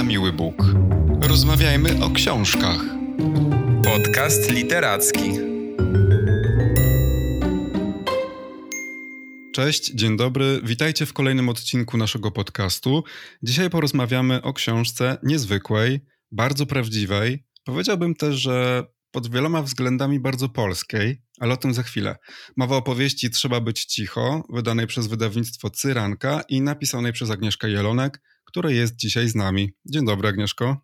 na miły Bóg. Rozmawiajmy o książkach. Podcast literacki. Cześć, dzień dobry. Witajcie w kolejnym odcinku naszego podcastu. Dzisiaj porozmawiamy o książce niezwykłej, bardzo prawdziwej. Powiedziałbym też, że pod wieloma względami bardzo polskiej, ale o tym za chwilę. Mowa o powieści Trzeba być cicho, wydanej przez wydawnictwo Cyranka i napisanej przez Agnieszkę Jelonek, która jest dzisiaj z nami. Dzień dobry, Agnieszko.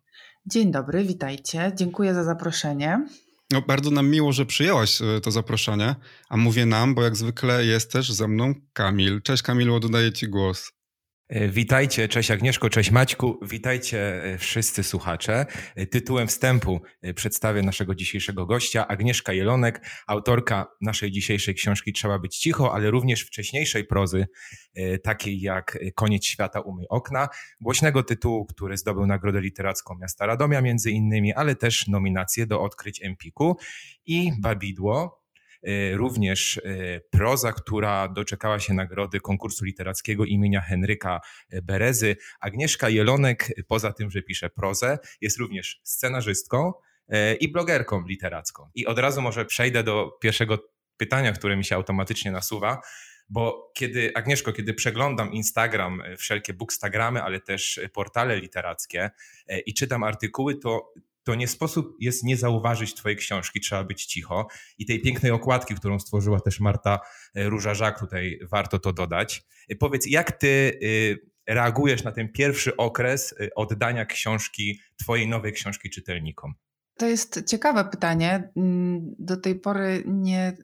Dzień dobry, witajcie. Dziękuję za zaproszenie. No, bardzo nam miło, że przyjęłaś e, to zaproszenie, a mówię nam, bo jak zwykle jest też ze mną Kamil. Cześć Kamilu, oddaję Ci głos. E, witajcie, cześć Agnieszko, cześć Maćku, witajcie e, wszyscy słuchacze. E, tytułem wstępu przedstawię naszego dzisiejszego gościa, Agnieszka Jelonek, autorka naszej dzisiejszej książki Trzeba być cicho, ale również wcześniejszej prozy, takiej jak Koniec świata umy okna, głośnego tytułu, który zdobył Nagrodę Literacką Miasta Radomia między innymi, ale też nominację do odkryć Empiku i Babidło, również e, proza, która doczekała się nagrody konkursu literackiego imienia Henryka Berezy. Agnieszka Jelonek, poza tym, że pisze prozę, jest również scenarzystką i blogerką literacką. I od razu może przejdę do pierwszego pytania, które mi się automatycznie nasuwa. Bo kiedy, Agnieszko, kiedy przeglądam Instagram, wszelkie bookstagramy, ale też portale literackie i czytam artykuły, to to nie sposób jest nie zauważyć twojej książki, trzeba być cicho i tej pięknej okładki, którą stworzyła też Marta e, Róża-Żak, tutaj warto to dodać. E, powiedz, jak ty e, reagujesz na ten pierwszy okres oddania książki, twojej nowej książki czytelnikom? To jest ciekawe pytanie. Mm, do tej pory nie,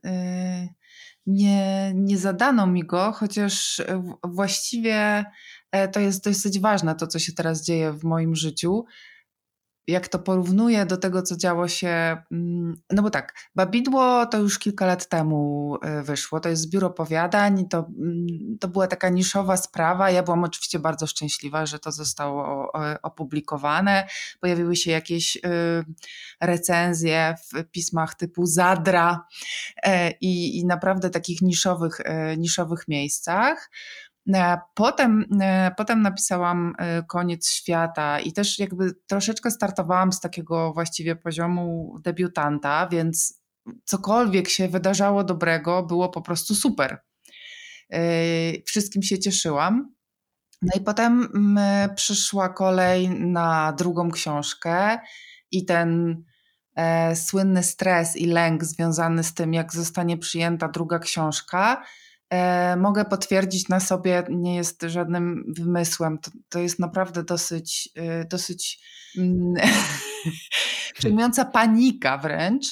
nie, nie zadano mi go, chociaż właściwie to jest dosyć ważne, to co się teraz dzieje w moim życiu jak to porównuję do tego, co działo się, mm, no bo tak, Babidło to już kilka lat temu e, wyszło, to jest zbiór opowiadań, to, mm, to była taka niszowa sprawa, ja byłam oczywiście bardzo szczęśliwa, że to zostało opublikowane, pojawiły się jakieś y, recenzje w pismach typu Zadra e, i, i naprawdę takich niszowych, e, niszowych miejscach. E, potem, e, potem napisałam e, Koniec świata i też jakby troszeczkę startowałam z takiego właściwie poziomu debiutanta, więc cokolwiek się wydarzało dobrego, było po prostu super. Wszystkim się cieszyłam. No i potem przyszła kolej na drugą książkę i ten słynny stres i lęk związany z tym, jak zostanie przyjęta druga książka, mogę potwierdzić na sobie, nie jest żadnym wymysłem. To, to jest naprawdę dosyć, e, dosyć mm, przejmująca panika wręcz.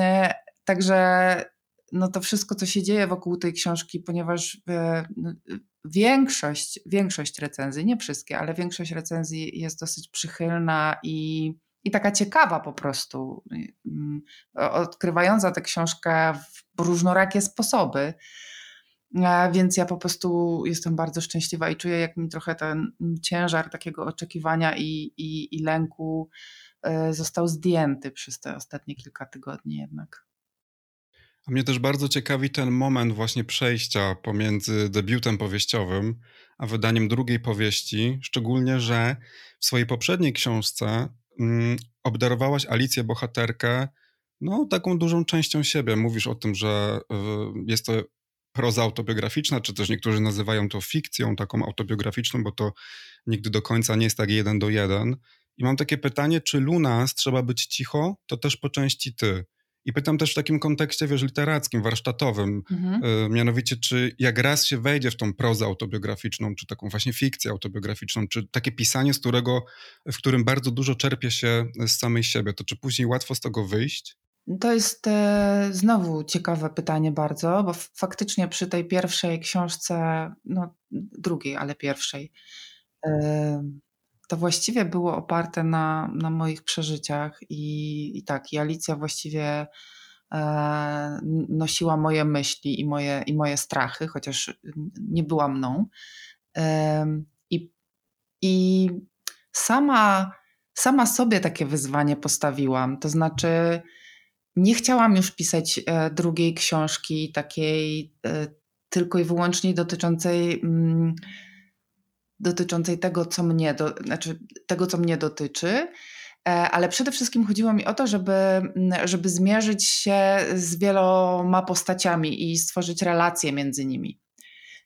E, także no to wszystko, co się dzieje wokół tej książki, ponieważ no, większość, większość recenzji, nie wszystkie, ale większość recenzji jest dosyć przychylna i, i taka ciekawa po prostu, mm, odkrywająca tę książkę w różnorakie sposoby. Więc ja po prostu jestem bardzo szczęśliwa i czuję, jak mi trochę ten ciężar takiego oczekiwania i, i, i lęku e, został zdjęty przez te ostatnie kilka tygodni jednak. A mnie też bardzo ciekawi ten moment właśnie przejścia pomiędzy debiutem powieściowym a wydaniem drugiej powieści, szczególnie, że w swojej poprzedniej książce mm, obdarowałaś Alicję bohaterkę no, taką dużą częścią siebie. Mówisz o tym, że jest to proza autobiograficzna, czy też niektórzy nazywają to fikcją taką autobiograficzną, bo to nigdy do końca nie jest tak jeden do jeden. I mam takie pytanie, czy Luna trzeba być cicho, to też po części ty. I pytam też w takim kontekście, wiesz, literackim, warsztatowym, mhm. y, mianowicie, czy jak raz się wejdzie w tą prozę autobiograficzną, czy taką właśnie fikcję autobiograficzną, czy takie pisanie, z którego, w którym bardzo dużo czerpie się z samej siebie, to czy później łatwo z tego wyjść? To jest e, znowu ciekawe pytanie bardzo, bo faktycznie przy tej pierwszej książce, no drugiej, ale pierwszej, e, to właściwie było oparte na, na moich przeżyciach i, i tak, i Alicja właściwie e, nosiła moje myśli i moje, i moje strachy, chociaż nie była mną. I, i sama, sama sobie takie wyzwanie postawiłam, to znaczy nie chciałam już pisać e, drugiej książki, takiej e, tylko i wyłącznie dotyczącej mm, dotyczącej tego, co mnie, do, znaczy tego, co mnie dotyczy. Ale przede wszystkim chodziło mi o to, żeby, żeby zmierzyć się z wieloma postaciami i stworzyć relacje między nimi.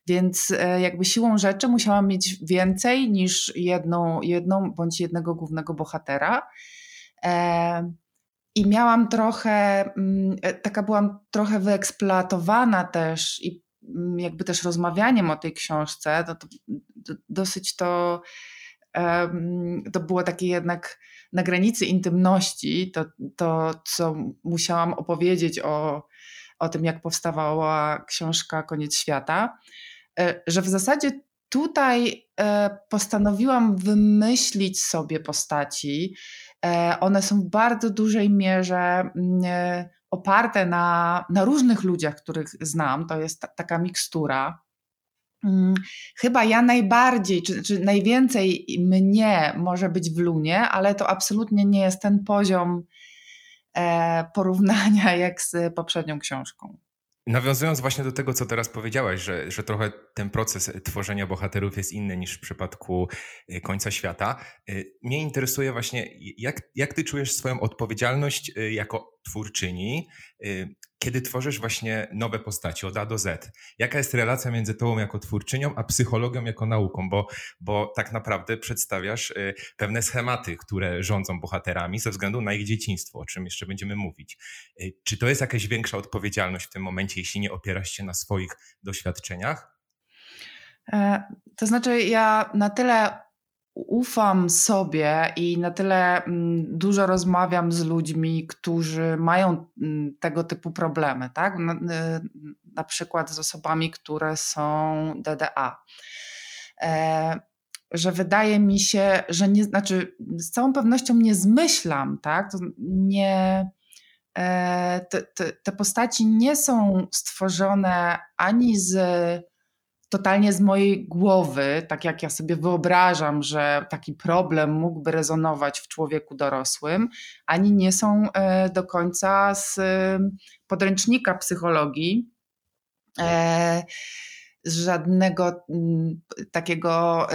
Więc jakby siłą rzeczy musiałam mieć więcej niż jedną, jedną bądź jednego głównego bohatera. I miałam trochę, mm, e, taka byłam trochę wyeksploatowana też i mm, jakby też rozmawianiem o tej książce, to, to, dosyć to, to było takie jednak na granicy intymności, to, to co musiałam opowiedzieć o, o tym, jak powstawała książka Koniec Świata, e, że w zasadzie tutaj e, postanowiłam wymyślić sobie postaci, one są w bardzo dużej mierze mm, e, oparte na, na różnych ludziach, których znam. To jest taka mikstura. Mm, chyba ja najbardziej, czy, czy najwięcej mnie może być w Lunie, ale to absolutnie nie jest ten poziom e, porównania jak z poprzednią książką. Nawiązując właśnie do tego, co teraz powiedziałaś, że, że trochę ten proces tworzenia bohaterów jest inny niż w przypadku y, końca świata, y, mnie interesuje właśnie, jak, jak ty czujesz swoją odpowiedzialność y, jako twórczyni kiedy tworzysz właśnie nowe postaci od A do Z, jaka jest relacja między tobą jako twórczynią, a psychologią jako nauką, bo, bo tak naprawdę przedstawiasz y, pewne schematy, które rządzą bohaterami ze względu na ich dzieciństwo, o czym jeszcze będziemy mówić. Y, czy to jest jakaś większa odpowiedzialność w tym momencie, jeśli nie opierasz się na swoich doświadczeniach? E, to znaczy, ja na tyle ufam sobie i na tyle mm, dużo rozmawiam z ludźmi, którzy mają mm, tego typu problemy, tak? Na, y, na przykład z osobami, które są DDA. E, że wydaje mi się, że nie, znaczy z całą pewnością nie zmyślam, tak? To nie, e, te, te, te postaci nie są stworzone ani z totalnie z mojej głowy, tak jak ja sobie wyobrażam, że taki problem mógłby rezonować w człowieku dorosłym, ani nie są e, do końca z e, podręcznika psychologii. E, z żadnego mm, takiego,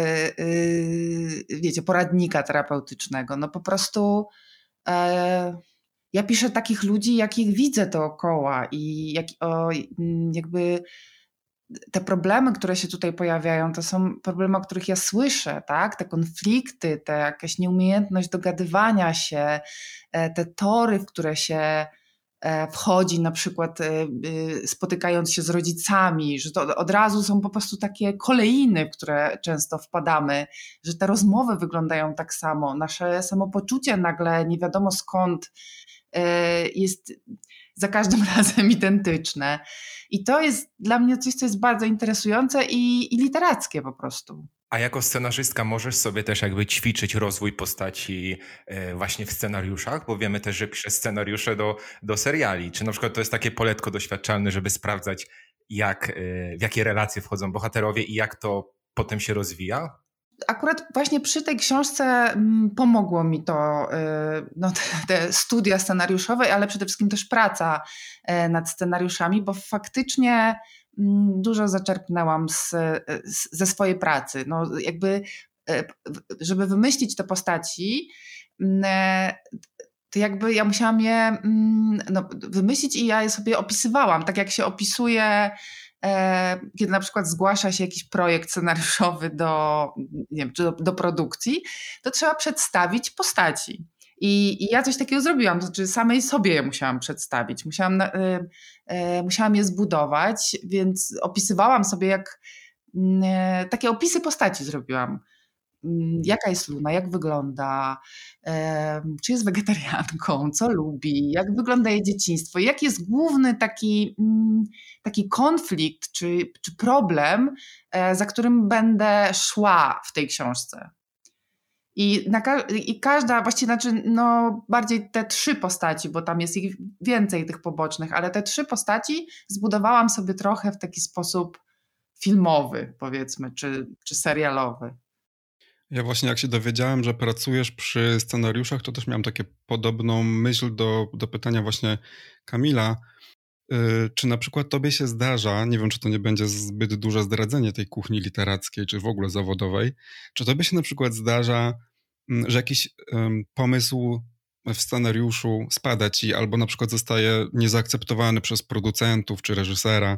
wiecie, poradnika terapeutycznego. No po prostu ja piszę takich ludzi, jakich widzę dookoła i jak, o, jakby te problemy, które się tutaj pojawiają, to są problemy, o których ja słyszę, tak? Te konflikty, ta jakaś nieumiejętność dogadywania się, e, te tory, w które się e, wchodzi, na przykład e, spotykając się z rodzicami, że to od razu są po prostu takie kolejny, w które często wpadamy, że te rozmowy wyglądają tak samo, nasze samopoczucie nagle nie wiadomo skąd jest za każdym razem identyczne. I to jest dla mnie coś, co jest bardzo interesujące i, i literackie po prostu. A jako scenarzystka możesz sobie też jakby ćwiczyć rozwój postaci e, właśnie w scenariuszach, bo wiemy też, że piszę scenariusze do, do seriali. Czy na przykład to jest takie poletko doświadczalne, żeby sprawdzać, jak, e, w jakie relacje wchodzą bohaterowie i jak to potem się rozwija? Akurat właśnie przy tej książce mm, pomogło mi to, y, no, te, studia scenariuszowe, ale przede wszystkim też praca e, nad scenariuszami, bo faktycznie mm, dużo zaczerpnęłam z, z, ze swojej pracy. No, jakby, e, żeby wymyślić te postaci, mm, to jakby ja musiałam je no, wymyślić i ja je sobie opisywałam, tak jak się opisuje kiedy na przykład zgłasza się jakiś projekt scenariuszowy do, nie wiem, czy do, do produkcji, to trzeba przedstawić postaci. I, I, ja coś takiego zrobiłam, to znaczy samej sobie je musiałam przedstawić, musiałam, y, y, musiałam je zbudować, więc opisywałam sobie, jak y, takie opisy postaci zrobiłam. Mm, jaka jest Luna, jak wygląda, czy jest wegetarianką, co lubi, jak wygląda jej dzieciństwo, jaki jest główny taki, mm, taki konflikt czy, czy problem, e, za którym będę szła w tej książce. I, na, I każda, właściwie znaczy, no, bardziej te trzy postaci, bo tam jest ich więcej tych pobocznych, ale te trzy postaci zbudowałam sobie trochę w taki sposób filmowy, powiedzmy, czy, czy serialowy. Ja właśnie jak się dowiedziałem, że pracujesz przy scenariuszach, to też miałem takie podobną myśl do, do pytania właśnie Kamila. czy na przykład tobie się zdarza, nie wiem, czy to nie będzie zbyt duże zdradzenie tej kuchni literackiej, czy w ogóle zawodowej, czy tobie się na przykład zdarza, mm, że jakiś pomysł w scenariuszu spada ci, albo na przykład zostaje niezaakceptowany przez producentów czy reżysera,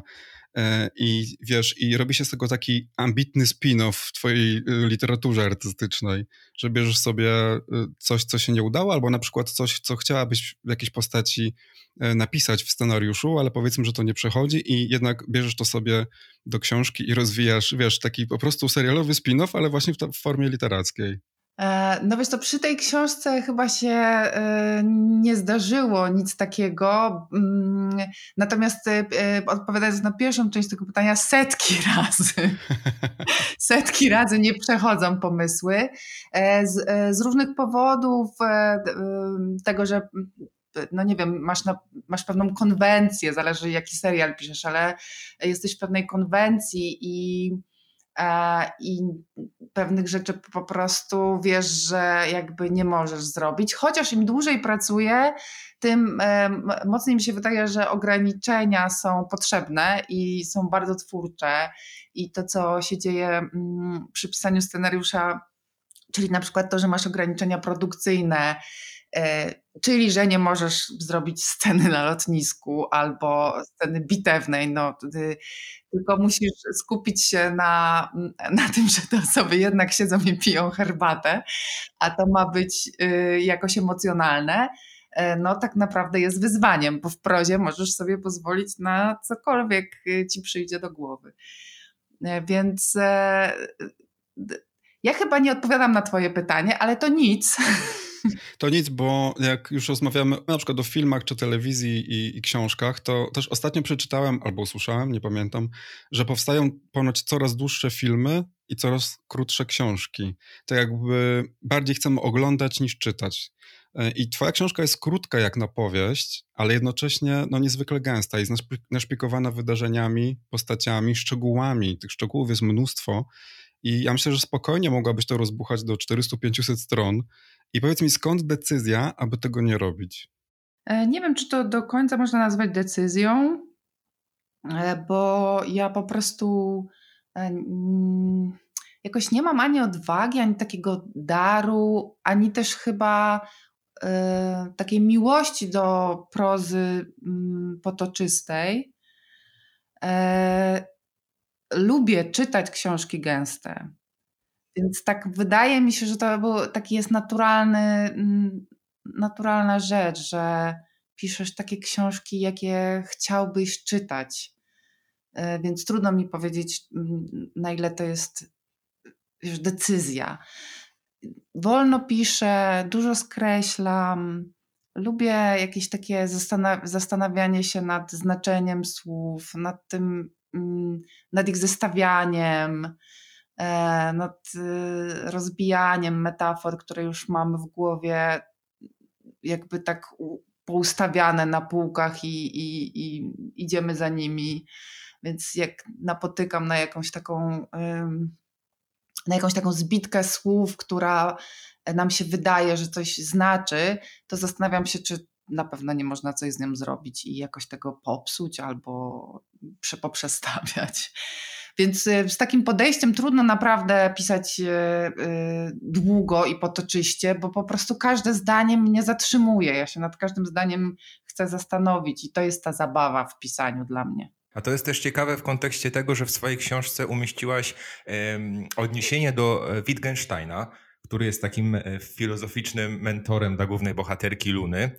I wiesz, i robi się z tego taki ambitny spin-off w twojej y, literaturze artystycznej, że bierzesz sobie y, coś, co się nie udało, albo na przykład coś, co chciałabyś w jakiejś postaci e, napisać w scenariuszu, ale powiedzmy, że to nie przechodzi i jednak bierzesz to sobie do książki i rozwijasz, wiesz, taki po prostu serialowy spin-off, ale właśnie w formie literackiej. E, no wiesz, to przy tej książce chyba się e, nie zdarzyło nic takiego. Mm, natomiast e, odpowiadając na pierwszą część tego pytania, setki razy, setki razy nie przechodzą pomysły. Z, z różnych powodów, tego, że no nie wiem, masz, na, masz pewną konwencję, zależy jaki serial piszesz, ale jesteś w pewnej konwencji i i pewnych rzeczy po prostu wiesz, że jakby nie możesz zrobić. Chociaż im dłużej pracuję, tym mocniej mi się wydaje, że ograniczenia są potrzebne i są bardzo twórcze. I to, co się dzieje mm, przy pisaniu scenariusza, czyli na przykład to, że masz ograniczenia produkcyjne, E, czyli że nie możesz zrobić sceny na lotnisku albo sceny bitewnej, no, tylko musisz skupić się na, na tym, że te osoby jednak siedzą i piją herbatę, a to ma być y, jakoś emocjonalne e, no tak naprawdę jest wyzwaniem, bo w prozie możesz sobie pozwolić na cokolwiek y, ci przyjdzie do głowy. E, więc ja chyba nie odpowiadam na twoje pytanie, ale to nic. To nic, bo jak już rozmawiamy na przykład o filmach czy telewizji i, i, książkach, to też ostatnio przeczytałem albo usłyszałem, nie pamiętam, że powstają ponoć coraz dłuższe filmy i coraz krótsze książki. To jakby bardziej chcemy oglądać niż czytać. E, I twoja książka jest krótka jak na powieść, ale jednocześnie no, niezwykle gęsta. Jest naszpikowana wydarzeniami, postaciami, szczegółami. Tych szczegółów jest mnóstwo. I ja myślę, że spokojnie mogłabyś to rozbuchać do 400-500 stron. I powiedz mi, skąd decyzja, aby tego nie robić? E, nie wiem, czy to do końca można nazwać decyzją, e, bo ja po prostu e, jakoś nie mam ani odwagi, ani takiego daru, ani też chyba takiej miłości do prozy potoczystej. Lubię czytać książki gęste. Więc tak wydaje mi się, że to był, taki jest naturalny, mm, naturalna rzecz, że piszesz takie książki, jakie chciałbyś czytać. E, więc trudno mi powiedzieć, mm, na ile to jest wiesz, decyzja. Wolno piszę, dużo skreślam. Lubię jakieś takie zastanawianie się nad znaczeniem słów, nad tym, mm, nad ich zestawianiem. E, nad y, rozbijaniem metafor, które już mamy w głowie, jakby tak poustawiane na półkach i, i, i idziemy za nimi. Więc jak napotykam na jakąś taką na jakąś taką zbitkę słów, która nam się wydaje, że coś znaczy, to zastanawiam się, czy na pewno nie można coś z nią zrobić i jakoś tego popsuć albo poprzestawiać. Więc y, z takim podejściem trudno naprawdę pisać y, y, długo i potoczyście, bo po prostu każde zdanie mnie zatrzymuje. Ja się nad każdym zdaniem chcę zastanowić i to jest ta zabawa w pisaniu dla mnie. A to jest też ciekawe w kontekście tego, że w swojej książce umieściłaś um, odniesienie do e, Wittgensteina, który jest takim e, filozoficznym mentorem dla głównej bohaterki Luny.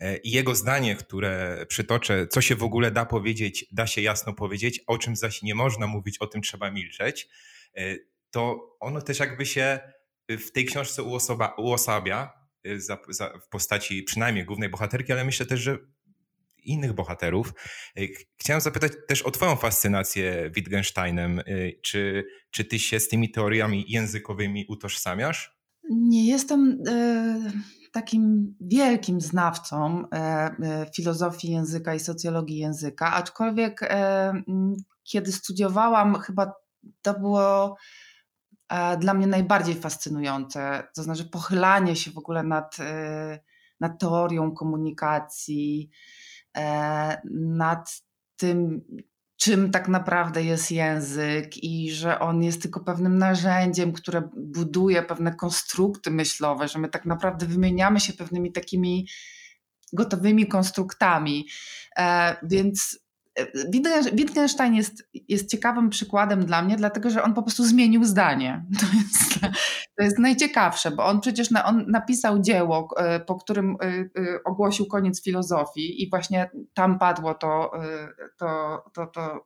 E, I jego zdanie, które przytoczę, co się w ogóle da powiedzieć, da się jasno powiedzieć, o czym zaś nie można mówić, o tym trzeba milczeć, e, to ono też jakby się w tej książce uosoba, uosabia za, za, w postaci przynajmniej głównej bohaterki, ale myślę też, że innych bohaterów. Chciałem zapytać też o Twoją fascynację Wittgensteinem. Czy, czy Ty się z tymi teoriami językowymi utożsamiasz? Nie jestem e, takim wielkim znawcą e, e, filozofii języka i socjologii języka, aczkolwiek kiedy studiowałam, chyba to było dla mnie najbardziej fascynujące, to znaczy pochylanie się w ogóle nad, nad teorią komunikacji, nad tym, czym tak naprawdę jest język i że on jest tylko pewnym narzędziem, które buduje pewne konstrukty myślowe, że my tak naprawdę wymieniamy się pewnymi takimi gotowymi konstruktami. E, więc e, Wittgenstein jest, jest ciekawym przykładem dla mnie, dlatego że on po prostu zmienił zdanie. To jest, to jest najciekawsze, bo on przecież na, on napisał dzieło, e, po którym ogłosił koniec filozofii i właśnie tam padło to, to, to, to,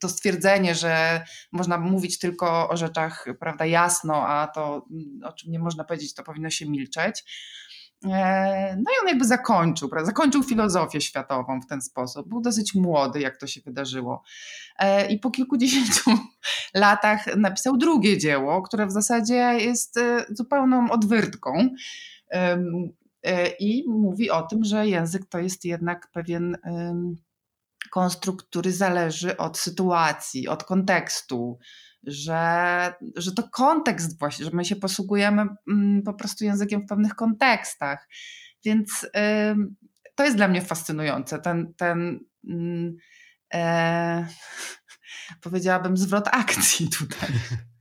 to stwierdzenie, że można mówić tylko o rzeczach prawda, jasno, a to, o czym nie można powiedzieć, to powinno się milczeć. E, no i on jakby zakończył, prawda? zakończył filozofię światową w ten sposób. Był dosyć młody, jak to się wydarzyło. E, I po kilkudziesięciu latach napisał drugie dzieło, które w zasadzie jest e, zupełną odwyrtką. I mówi o tym, że język to jest jednak pewien konstrukt, który zależy od sytuacji, od kontekstu, że, że to kontekst właśnie, że my się posługujemy mm, po prostu językiem w pewnych kontekstach. Więc to jest dla mnie fascynujące, ten, ten mm, e, powiedziałabym zwrot akcji tutaj.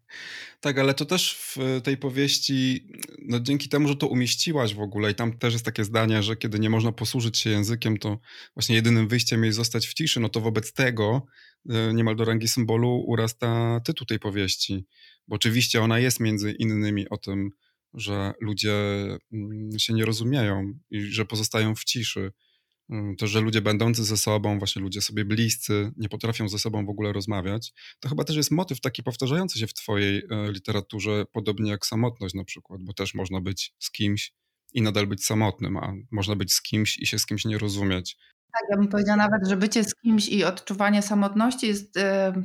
Tak, ale to też w tej powieści, no dzięki temu, że to umieściłaś w ogóle i tam też jest takie zdanie, że kiedy nie można posłużyć się językiem, to właśnie jedynym wyjściem jest zostać w ciszy, no to wobec tego e, niemal do rangi symbolu urasta tytuł tej powieści, bo oczywiście ona jest między innymi o tym, że ludzie mm, się nie rozumieją i że pozostają w ciszy. Mm, to, że ludzie będący ze sobą, właśnie ludzie sobie bliscy, nie potrafią ze sobą w ogóle rozmawiać, to chyba też jest motyw taki powtarzający się w Twojej e, literaturze, podobnie jak samotność na przykład, bo też można być z kimś i nadal być samotnym, a można być z kimś i się z kimś nie rozumieć. Tak, ja bym powiedziała nawet, że bycie z kimś i odczuwanie samotności jest. Yy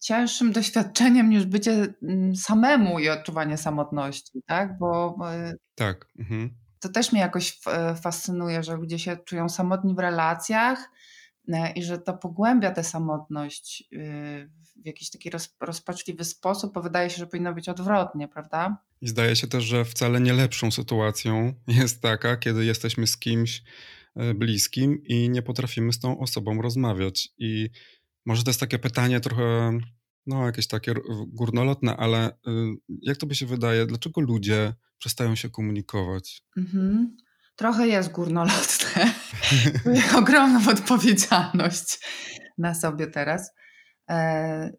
cięższym doświadczeniem niż bycie mm, samemu i odczuwanie samotności, tak? Bo tak. Mhm to też mnie jakoś fascynuje, że ludzie się czują samotni w relacjach e, i że to pogłębia tę samotność y, w jakiś taki rozpaczliwy sposób, bo wydaje się, że powinno być odwrotnie, prawda? I zdaje się też, że wcale nie lepszą sytuacją jest taka, kiedy jesteśmy z kimś e, bliskim i nie potrafimy z tą osobą rozmawiać. I może to jest takie pytanie trochę, no jakieś takie górnolotne, ale y, jak to by się wydaje, dlaczego ludzie przestają się komunikować. Mhm. Trochę jest górnolotne. Ogromną odpowiedzialność na sobie teraz. E,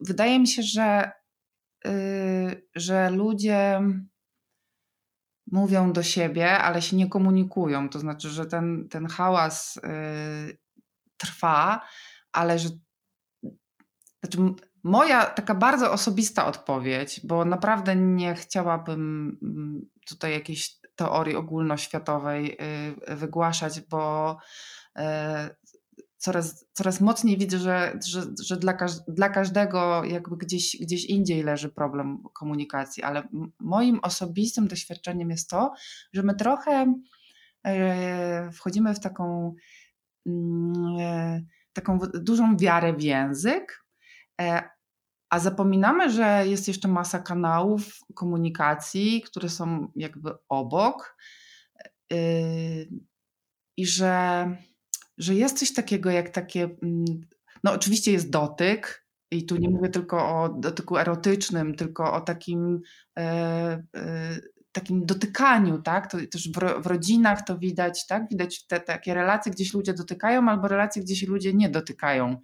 wydaje mi się, że, y, że ludzie mówią do siebie, ale się nie komunikują. To znaczy, że ten, ten hałas y, trwa, ale że znaczy Moja taka bardzo osobista odpowiedź, bo naprawdę nie chciałabym mm, tutaj jakiejś teorii ogólnoświatowej y, wygłaszać, bo e, coraz, coraz mocniej widzę, że, że, że dla, dla każdego jakby gdzieś, gdzieś indziej leży problem komunikacji, ale moim osobistym doświadczeniem jest to, że my trochę e, wchodzimy w taką, mm, e, taką dużą wiarę w język, a zapominamy, że jest jeszcze masa kanałów komunikacji, które są jakby obok e, i że, że jest coś takiego jak takie, mm, no oczywiście jest dotyk, i tu nie mówię tylko o dotyku erotycznym, tylko o takim, e, takim dotykaniu, tak? To też w, rodzinach to widać, tak? Widać te takie relacje, gdzie się ludzie dotykają, albo relacje, gdzie się ludzie nie dotykają.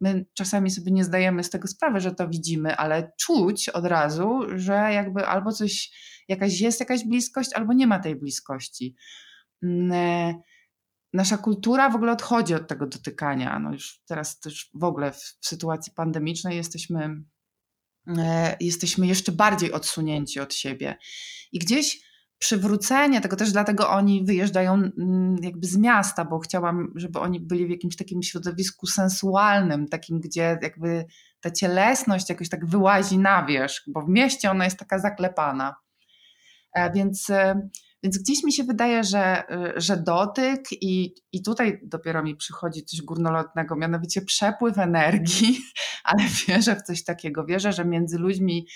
My czasami sobie nie zdajemy z tego sprawy, że to widzimy, ale czuć od razu, że jakby albo coś, jakaś jest jakaś bliskość, albo nie ma tej bliskości. Mm, e, nasza kultura w ogóle odchodzi od tego dotykania. No już teraz też w ogóle w, w sytuacji pandemicznej jesteśmy, e, jesteśmy jeszcze bardziej odsunięci od siebie. I gdzieś przywrócenie tego też dlatego oni wyjeżdżają mm, jakby z miasta, bo chciałam, żeby oni byli w jakimś takim środowisku sensualnym, takim, gdzie jakby ta cielesność jakoś tak wyłazi na wierzch, bo w mieście ona jest taka zaklepana. E, więc, e, więc gdzieś mi się wydaje, że, e, że dotyk i, i tutaj dopiero mi przychodzi coś górnolotnego, mianowicie przepływ energii, ale wierzę w coś takiego. Wierzę, że między ludźmi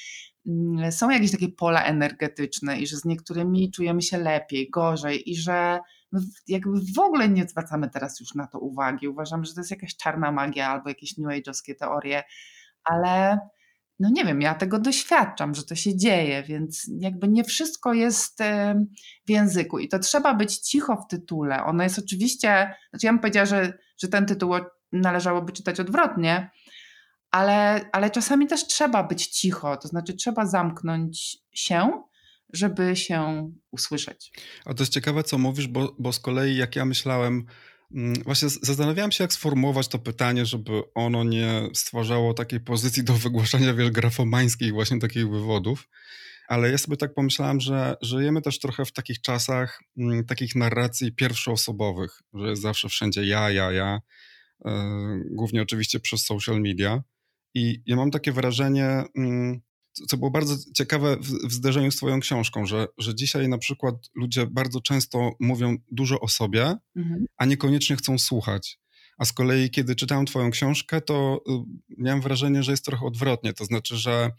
są jakieś takie pola energetyczne i że z niektórymi czujemy się lepiej, gorzej i że jakby w ogóle nie zwracamy teraz już na to uwagi. Uważam, że to jest jakaś czarna magia albo jakieś new age'owskie teorie, ale no nie wiem, ja tego doświadczam, że to się dzieje, więc jakby nie wszystko jest w języku i to trzeba być cicho w tytule. Ono jest oczywiście, znaczy ja bym powiedziała, że, że ten tytuł należałoby czytać odwrotnie, ale, ale czasami też trzeba być cicho, to znaczy trzeba zamknąć się, żeby się usłyszeć. A to jest ciekawe, co mówisz, bo, bo z kolei jak ja myślałem, mm, właśnie zastanawiałem się, jak sformułować to pytanie, żeby ono nie stwarzało takiej pozycji do wygłaszania, wiesz, grafomańskich właśnie takich wywodów. Ale ja sobie tak pomyślałem, że żyjemy też trochę w takich czasach m, mm, takich narracji pierwszoosobowych, że jest zawsze wszędzie ja, ja, ja, yy, głównie oczywiście przez social media. I ja mam takie wrażenie, mm, co było bardzo ciekawe w, zderzeniu z Twoją książką, że, że dzisiaj na przykład ludzie bardzo często mówią dużo o sobie, mhm. a niekoniecznie chcą słuchać. A z kolei, kiedy czytałem Twoją książkę, to y, miałem wrażenie, że jest trochę odwrotnie. To znaczy, że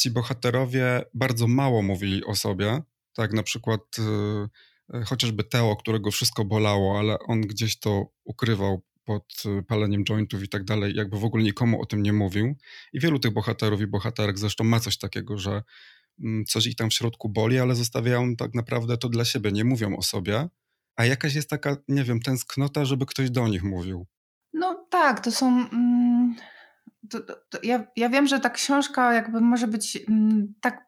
ci bohaterowie bardzo mało mówili o sobie. Tak, na przykład y, y, chociażby Teo, którego wszystko bolało, ale on gdzieś to ukrywał pod y, paleniem jointów i tak dalej, jakby w ogóle nikomu o tym nie mówił. I wielu tych bohaterów i bohaterek zresztą ma coś takiego, że mm, coś ich tam w środku boli, ale zostawiają tak naprawdę to dla siebie, nie mówią o sobie, a jakaś jest taka, nie wiem, tęsknota, żeby ktoś do nich mówił. No tak, to są... Mm, to, to, to ja, ja wiem, że ta książka jakby może być mm, tak E,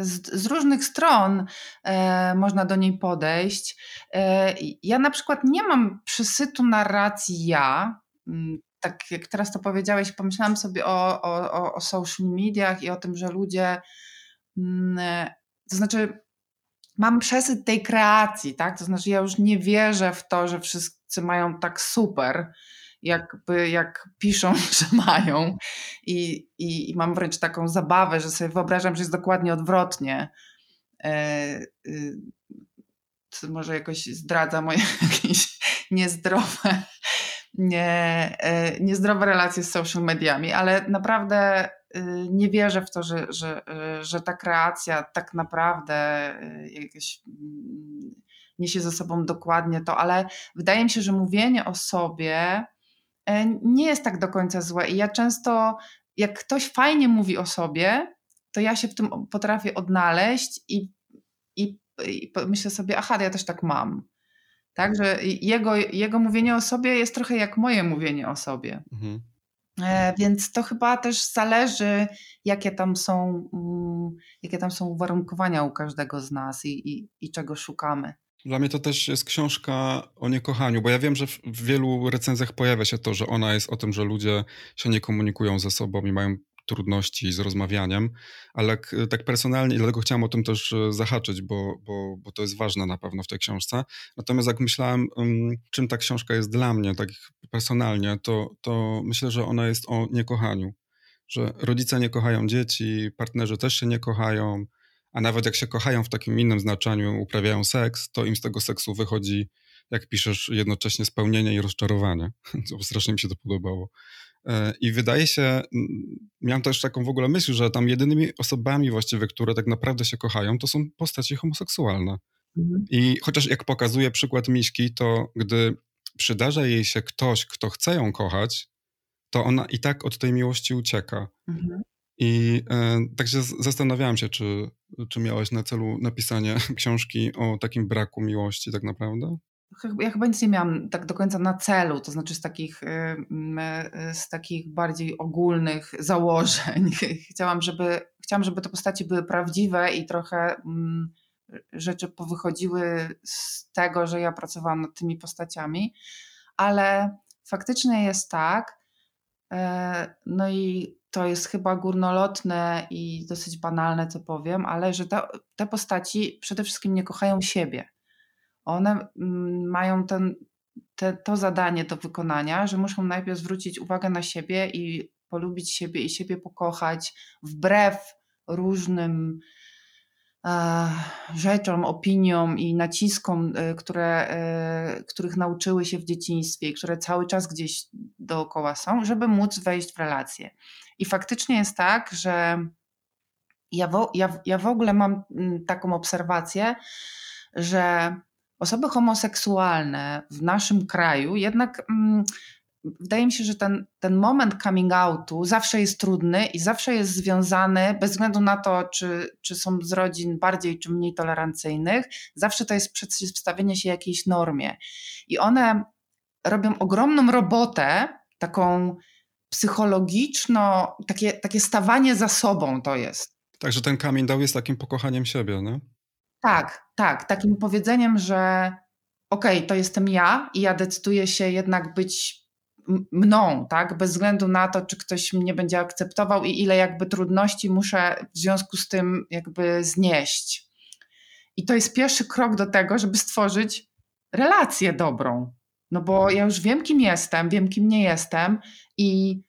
z, z, różnych stron e, można do niej podejść. E, ja na przykład nie mam przysytu narracji ja. Mm, tak jak teraz to powiedziałeś, pomyślałam sobie o, o, o social mediach i o tym, że ludzie, mm, e, to znaczy mam przesyt tej kreacji, tak? To znaczy ja już nie wierzę w to, że wszyscy mają tak super jakby jak piszą, że mają. I, i, I, mam wręcz taką zabawę, że sobie wyobrażam, że jest dokładnie odwrotnie. E, y, może jakoś zdradza moje jakieś niezdrowe, nie, e, niezdrowe relacje z social mediami, ale naprawdę nie wierzę w to, że, że, że ta kreacja tak naprawdę jakieś mm, niesie ze sobą dokładnie to, ale wydaje mi się, że mówienie o sobie E, nie jest tak do końca złe. I ja często, jak ktoś fajnie mówi o sobie, to ja się w tym potrafię odnaleźć i, i, i myślę sobie, aha, ja też tak mam. Tak, że jego, jego mówienie o sobie jest trochę jak moje mówienie o sobie. Mhm. E, więc to chyba też zależy, jakie tam są, mm, jakie tam są uwarunkowania u każdego z nas i, i, i czego szukamy. Dla mnie to też jest książka o niekochaniu, bo ja wiem, że w wielu recenzjach pojawia się to, że ona jest o tym, że ludzie się nie komunikują ze sobą i mają trudności z rozmawianiem, ale tak personalnie, dlatego chciałem o tym też e, zahaczyć, bo, bo, bo to jest ważne na pewno w tej książce. Natomiast jak myślałem, czym ta książka jest dla mnie, tak personalnie, to, to myślę, że ona jest o niekochaniu. Że rodzice nie kochają dzieci, partnerzy też się nie kochają, a nawet jak się kochają w takim innym znaczeniu, uprawiają seks, to im z tego seksu wychodzi, jak piszesz, jednocześnie spełnienie i rozczarowanie. Strasznie mi się to podobało. E, I wydaje się, miałem też taką w ogóle myśl, że tam jedynymi osobami właściwie, które tak naprawdę się kochają, to są postaci homoseksualne. Mhm. I chociaż jak pokazuje przykład Miśki, to gdy przydarza jej się ktoś, kto chce ją kochać, to ona i tak od tej miłości ucieka. Mhm. I e, także zastanawiałem się, czy, czy miałeś na celu napisanie książki o takim braku miłości tak naprawdę? Ja chyba nic nie miałam tak do końca na celu, to znaczy z takich, y, y, z takich bardziej ogólnych założeń. Chciałam, żeby, chciałam, żeby te postaci były prawdziwe i trochę mm, rzeczy powychodziły z tego, że ja pracowałam nad tymi postaciami, ale faktycznie jest tak, e, no i to jest chyba górnolotne i dosyć banalne, co powiem, ale że te, postaci przede wszystkim nie kochają siebie. One mm, mają ten, te, to zadanie do wykonania, że muszą najpierw zwrócić uwagę na siebie i polubić siebie i siebie pokochać wbrew różnym E, rzeczom, opiniom i naciskom, e, które, e, których nauczyły się w dzieciństwie i które cały czas gdzieś dookoła są, żeby móc wejść w relacje. I faktycznie jest tak, że ja w, ja, ja w ogóle mam mm, taką obserwację, że osoby homoseksualne w naszym kraju jednak mm, wydaje mi się, że ten, ten moment coming outu zawsze jest trudny i zawsze jest związany, bez względu na to, czy, czy są z rodzin bardziej czy mniej tolerancyjnych, zawsze to jest przeciwstawienie się jakiejś normie. I one robią ogromną robotę, taką psychologiczno, takie, takie stawanie za sobą to jest. Także ten coming out jest takim pokochaniem siebie, no? Tak, tak, takim powiedzeniem, że okej, okay, to jestem ja i ja decyduję się jednak być mną, tak? Bez względu na to, czy ktoś mnie będzie akceptował i ile jakby trudności muszę w związku z tym jakby znieść. I to jest pierwszy krok do tego, żeby stworzyć relację dobrą. No bo ja już wiem, kim jestem, wiem, kim nie jestem i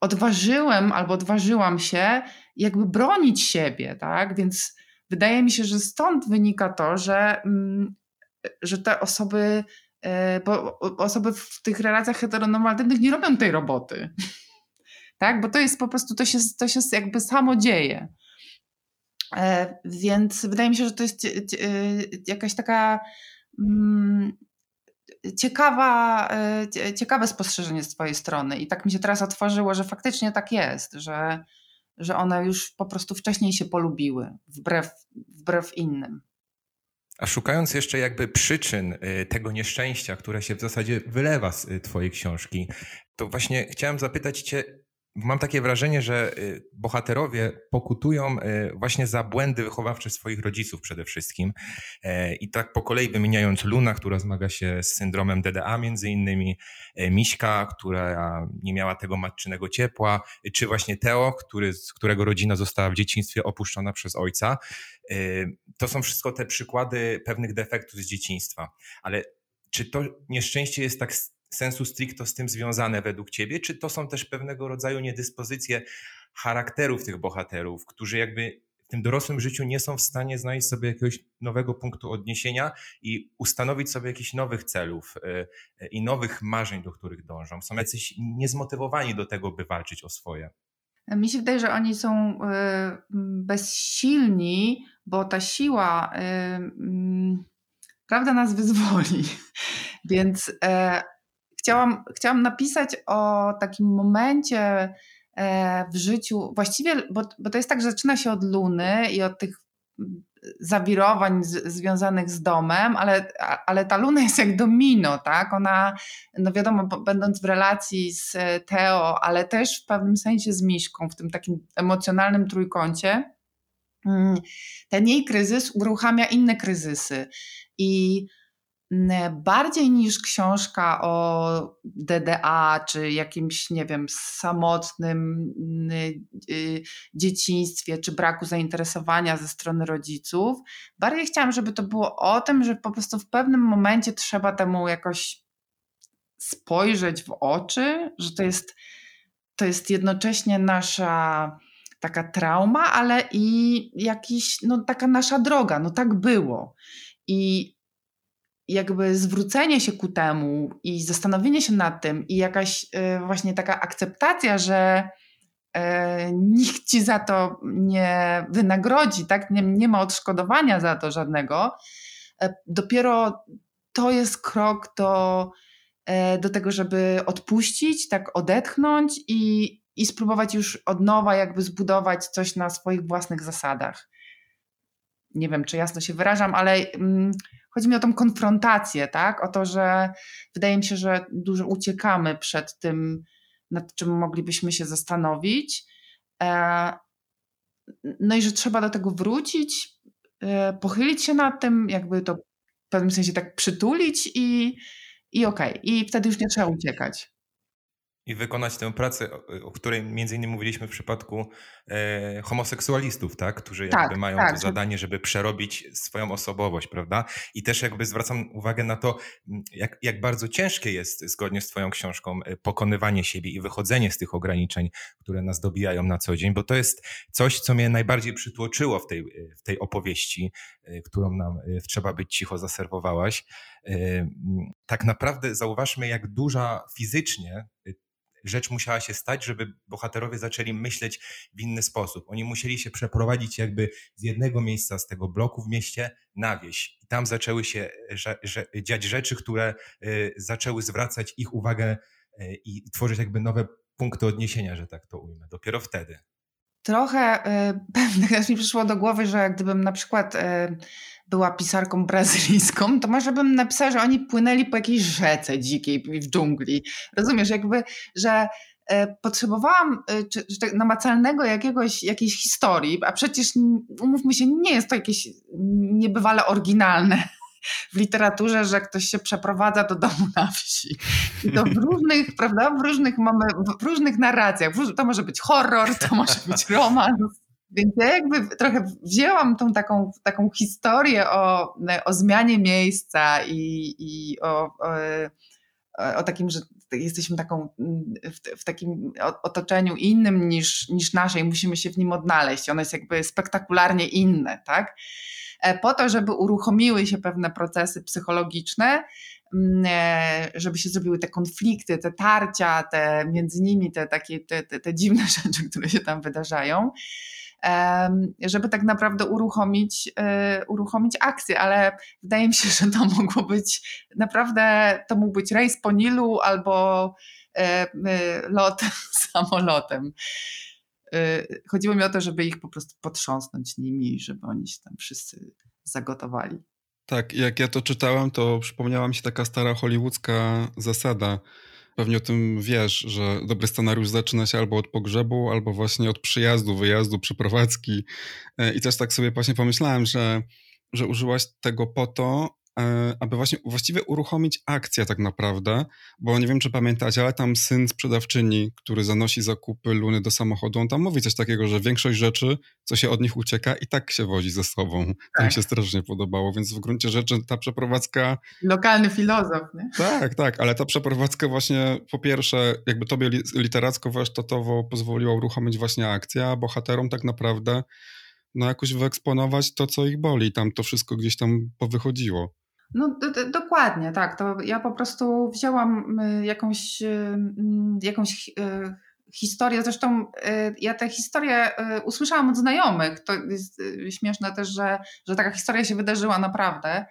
odważyłem albo odważyłam się jakby bronić siebie, tak? Więc wydaje mi się, że stąd wynika to, że, mm, że te osoby bo osoby w tych relacjach heteronormatywnych nie robią tej roboty. Tak? Bo to jest po prostu, to się, to się jakby samo dzieje. E, więc wydaje mi się, że to jest e, jakaś taka mm, ciekawa, ciekawe spostrzeżenie z Twojej strony. I tak mi się teraz otworzyło, że faktycznie tak jest, że, że one już po prostu wcześniej się polubiły, wbrew, wbrew innym. A szukając jeszcze jakby przyczyn y, tego nieszczęścia, które się w zasadzie wylewa z y, Twojej książki, to właśnie chciałem zapytać Cię, mam takie wrażenie, że y, bohaterowie pokutują właśnie za błędy wychowawcze swoich rodziców przede wszystkim. E, I tak po kolei wymieniając Luna, która zmaga się z syndromem DDA między innymi, e, Miśka, która nie miała tego matczynego ciepła, czy właśnie Teo, który, którego rodzina została w dzieciństwie opuszczona przez ojca. E, to są wszystko te przykłady pewnych defektów z dzieciństwa. Ale czy to nieszczęście jest tak sensu stricto z tym związane według ciebie, czy to są też pewnego rodzaju niedyspozycje charakterów tych bohaterów, którzy jakby w tym dorosłym życiu nie są w stanie znaleźć sobie jakiegoś nowego punktu odniesienia i ustanowić sobie jakichś nowych celów y, i nowych marzeń, do których dążą. Są jacyś niezmotywowani do tego, by walczyć o swoje. Mi się wydaje, że oni są y, bezsilni, bo ta siła, prawda, nas wyzwoli. Więc e, chciałam, chciałam napisać o takim momencie e, w życiu, właściwie, bo, bo to jest tak, że zaczyna się od Luny i od tych zawirowań z, związanych z domem, ale, ale ta Luna jest jak domino, tak? Ona, no wiadomo, będąc w relacji z Teo, ale też w pewnym sensie z Miśką, w tym takim emocjonalnym trójkącie, mm, ten jej kryzys uruchamia inne kryzysy. I bardziej niż książka o DDA czy jakimś, nie wiem, samotnym y, dzieciństwie czy braku zainteresowania ze strony rodziców. Bardziej chciałam, żeby to było o tym, że po prostu w pewnym momencie trzeba temu jakoś spojrzeć w oczy, że to jest, to jest jednocześnie nasza taka trauma, ale i jakiś, no taka nasza droga, no tak było. I jakby zwrócenie się ku temu i zastanowienie się nad tym i jakaś y, właśnie taka akceptacja, że y, nikt ci za to nie wynagrodzi, tak? nie, nie ma odszkodowania za to żadnego, e, dopiero to jest krok do, e, do tego, żeby odpuścić, tak odetchnąć i, i spróbować już od nowa jakby zbudować coś na swoich własnych zasadach. Nie wiem, czy jasno się wyrażam, ale mm, Chodzi mi o tą konfrontację, tak? O to, że wydaje mi się, że dużo uciekamy przed tym, nad czym moglibyśmy się zastanowić. E, no i że trzeba do tego wrócić, e, pochylić się nad tym, jakby to w pewnym sensie tak przytulić i, i okej. Okay. I wtedy już nie trzeba uciekać i wykonać tę pracę, o której między innymi mówiliśmy w przypadku e, homoseksualistów, tak? którzy jakby tak, mają tak, to zadanie, żeby przerobić swoją osobowość, prawda? I też jakby zwracam uwagę na to, jak, jak bardzo ciężkie jest zgodnie z twoją książką e, pokonywanie siebie i wychodzenie z tych ograniczeń, które nas dobijają na co dzień, bo to jest coś, co mnie najbardziej przytłoczyło w tej, w tej opowieści, e, którą nam e, Trzeba być cicho zaserwowałaś. Tak naprawdę zauważmy, jak duża fizycznie rzecz musiała się stać, żeby bohaterowie zaczęli myśleć w inny sposób. Oni musieli się przeprowadzić jakby z jednego miejsca, z tego bloku w mieście na wieś. I tam zaczęły się że, że, dziać rzeczy, które y, zaczęły zwracać ich uwagę y, i tworzyć jakby nowe punkty odniesienia, że tak to ujmę. Dopiero wtedy. Trochę y, pewnych mi przyszło do głowy, że gdybym na przykład y, była pisarką brazylijską, to może bym napisała, że oni płynęli po jakiejś rzece dzikiej w dżungli. Rozumiesz, jakby, że y, potrzebowałam czy, czy tak namacalnego jakiegoś, jakiejś historii, a przecież umówmy się, nie jest to jakieś niebywale oryginalne w literaturze, że ktoś się przeprowadza do domu na wsi. I to w różnych, prawda, w różnych mamy, w różnych narracjach. To może być horror, to może być romans. Więc ja jakby trochę wzięłam tą taką, taką historię o, o zmianie miejsca i, i o, o, o takim, że jesteśmy taką, w, w, takim otoczeniu innym niż, niż nasze i musimy się w nim odnaleźć. Ono jest jakby spektakularnie inne, tak? E, po to, żeby uruchomiły się pewne procesy psychologiczne, mm, e, żeby się zrobiły te konflikty, te tarcia, te między nimi te takie te, te, te dziwne rzeczy, które się tam wydarzają żeby tak naprawdę uruchomić, e, uruchomić akcję, ale wydaje mi się, że to mogło być naprawdę, to mógł być rejs po Nilu albo lot samolotem. Y, chodziło mi o to, żeby ich po prostu potrząsnąć nimi, żeby oni się tam wszyscy zagotowali. Tak, jak ja to czytałem, to przypomniała mi się taka stara hollywoodzka zasada. Pewnie o tym wiesz, że dobry scenariusz zaczyna się albo od pogrzebu, albo właśnie od przyjazdu, wyjazdu, przeprowadzki. E, I też tak sobie właśnie pomyślałem, że, że użyłaś tego po to, aby właśnie właściwie uruchomić akcję tak naprawdę, bo nie wiem, czy pamiętacie, ale tam syn sprzedawczyni, który zanosi zakupy Luny do samochodu, on tam mówi coś takiego, że większość rzeczy, co się od nich ucieka, i tak się wozi ze sobą. Tak. To mi się strasznie podobało, więc w gruncie rzeczy ta przeprowadzka... Lokalny filozof, nie? Tak, tak, ale ta przeprowadzka właśnie po pierwsze jakby tobie literacko-warsztatowo pozwoliła uruchomić właśnie akcję, a bohaterom tak naprawdę no jakoś wyeksponować to, co ich boli. Tam to wszystko gdzieś tam powychodziło. No dokładnie, tak. To ja po prostu wzięłam y, jakąś, y, mm, jakąś y, historię. Zresztą ja tę historię usłyszałam od znajomych. To jest śmieszne też, że, że taka historia się wydarzyła naprawdę.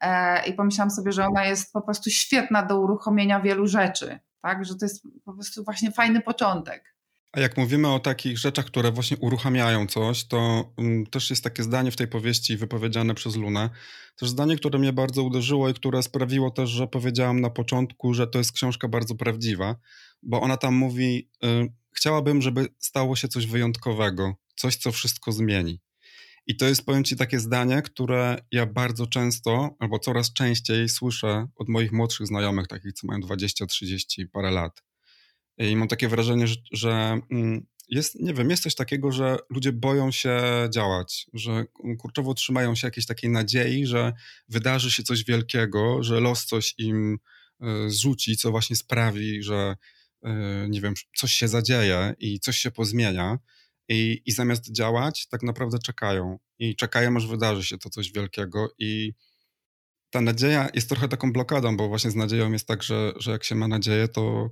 E, I pomyślałam sobie, że ona jest po prostu świetna do uruchomienia wielu rzeczy. Tak? Że to jest po prostu właśnie fajny początek. A jak mówimy o takich rzeczach, które właśnie uruchamiają coś, to um, też jest takie zdanie w tej powieści wypowiedziane przez Lunę. Też zdanie, które mnie bardzo uderzyło i które sprawiło też, że powiedziałam na początku, że to jest książka bardzo prawdziwa, bo ona tam mówi: y, Chciałabym, żeby stało się coś wyjątkowego, coś, co wszystko zmieni. I to jest, powiem Ci, takie zdanie, które ja bardzo często, albo coraz częściej słyszę od moich młodszych znajomych, takich, co mają 20, 30 parę lat. I mam takie wrażenie, że, że mm, jest, nie wiem, jest coś takiego, że ludzie boją się działać, że kurczowo trzymają się jakiejś takiej nadziei, że wydarzy się coś wielkiego, że los coś im e, zrzuci, co właśnie sprawi, że e, nie wiem, coś się zadzieje i coś się pozmienia. I, I zamiast działać, tak naprawdę czekają. I czekają, aż wydarzy się to coś wielkiego. I ta nadzieja jest trochę taką blokadą, bo właśnie z nadzieją jest tak, że, że jak się ma nadzieję, to,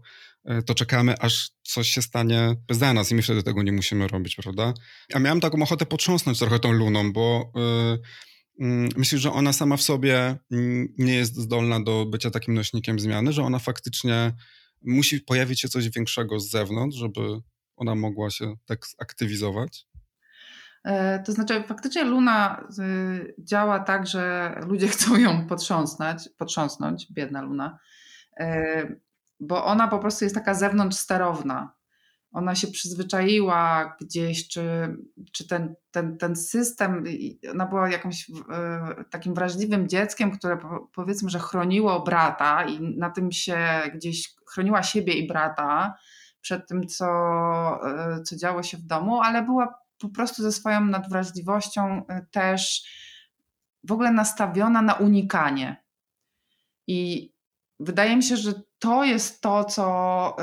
to czekamy, aż coś się stanie za nas i my wtedy tego nie musimy robić, prawda? A miałem taką ochotę potrząsnąć trochę tą luną, bo yy, yy, myślę, że ona sama w sobie nie jest zdolna do bycia takim nośnikiem zmiany, że ona faktycznie musi pojawić się coś większego z zewnątrz, żeby ona mogła się tak zaktywizować. E, to znaczy, faktycznie Luna działa tak, że ludzie chcą ją potrząsnąć, potrząsnąć, biedna Luna, e, bo ona po prostu jest taka zewnątrz sterowna. Ona się przyzwyczaiła gdzieś, czy, czy ten, ten, ten system, ona była jakimś e, takim wrażliwym dzieckiem, które powiedzmy, że chroniło brata i na tym się gdzieś chroniła siebie i brata przed tym, co, co działo się w domu, ale była po prostu ze swoją nadwrażliwością y, też w ogóle nastawiona na unikanie. I wydaje mi się, że to jest to, co,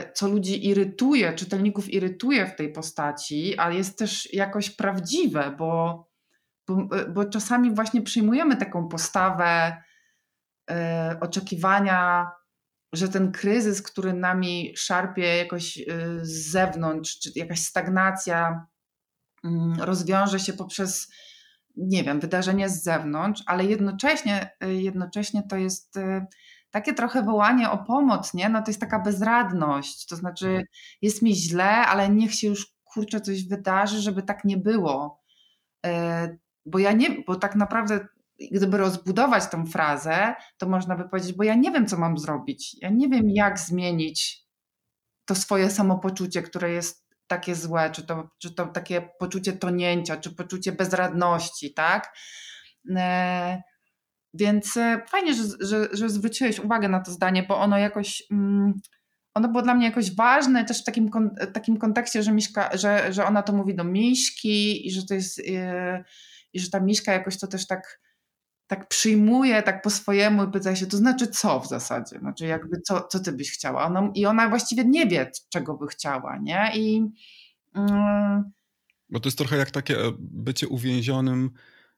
y, co ludzi irytuje, czytelników irytuje w tej postaci, ale jest też jakoś prawdziwe, bo, bo, y, bo czasami właśnie przyjmujemy taką postawę oczekiwania że ten kryzys, który nami szarpie jakoś y, z zewnątrz, czy jakaś stagnacja mm, rozwiąże się poprzez, nie wiem, wydarzenie z zewnątrz, ale jednocześnie, y, jednocześnie to jest y, takie trochę wołanie o pomoc, nie? No to jest taka bezradność, to znaczy mhm. jest mi źle, ale niech się już kurczę coś wydarzy, żeby tak nie było. Bo ja nie, bo tak naprawdę gdyby rozbudować tą frazę, to można by powiedzieć, bo ja nie wiem, co mam zrobić. Ja nie wiem, jak zmienić to swoje samopoczucie, które jest takie złe, czy to, czy to takie poczucie tonięcia, czy poczucie bezradności, tak? E, więc e, fajnie, że, że, że zwróciłeś uwagę na to zdanie, bo ono jakoś. Mm, ono było dla mnie jakoś ważne też w takim, takim kontekście, że, Miśka, że, że ona to mówi do Miśki i że to jest. E, I że ta Miśka jakoś to też tak tak przyjmuje tak po swojemu i pyta się, to znaczy co w zasadzie? Znaczy jakby co, co ty byś chciała? Ona, I ona właściwie nie wie, czego by chciała, nie? I... Mm, Bo to jest trochę jak takie e, bycie uwięzionym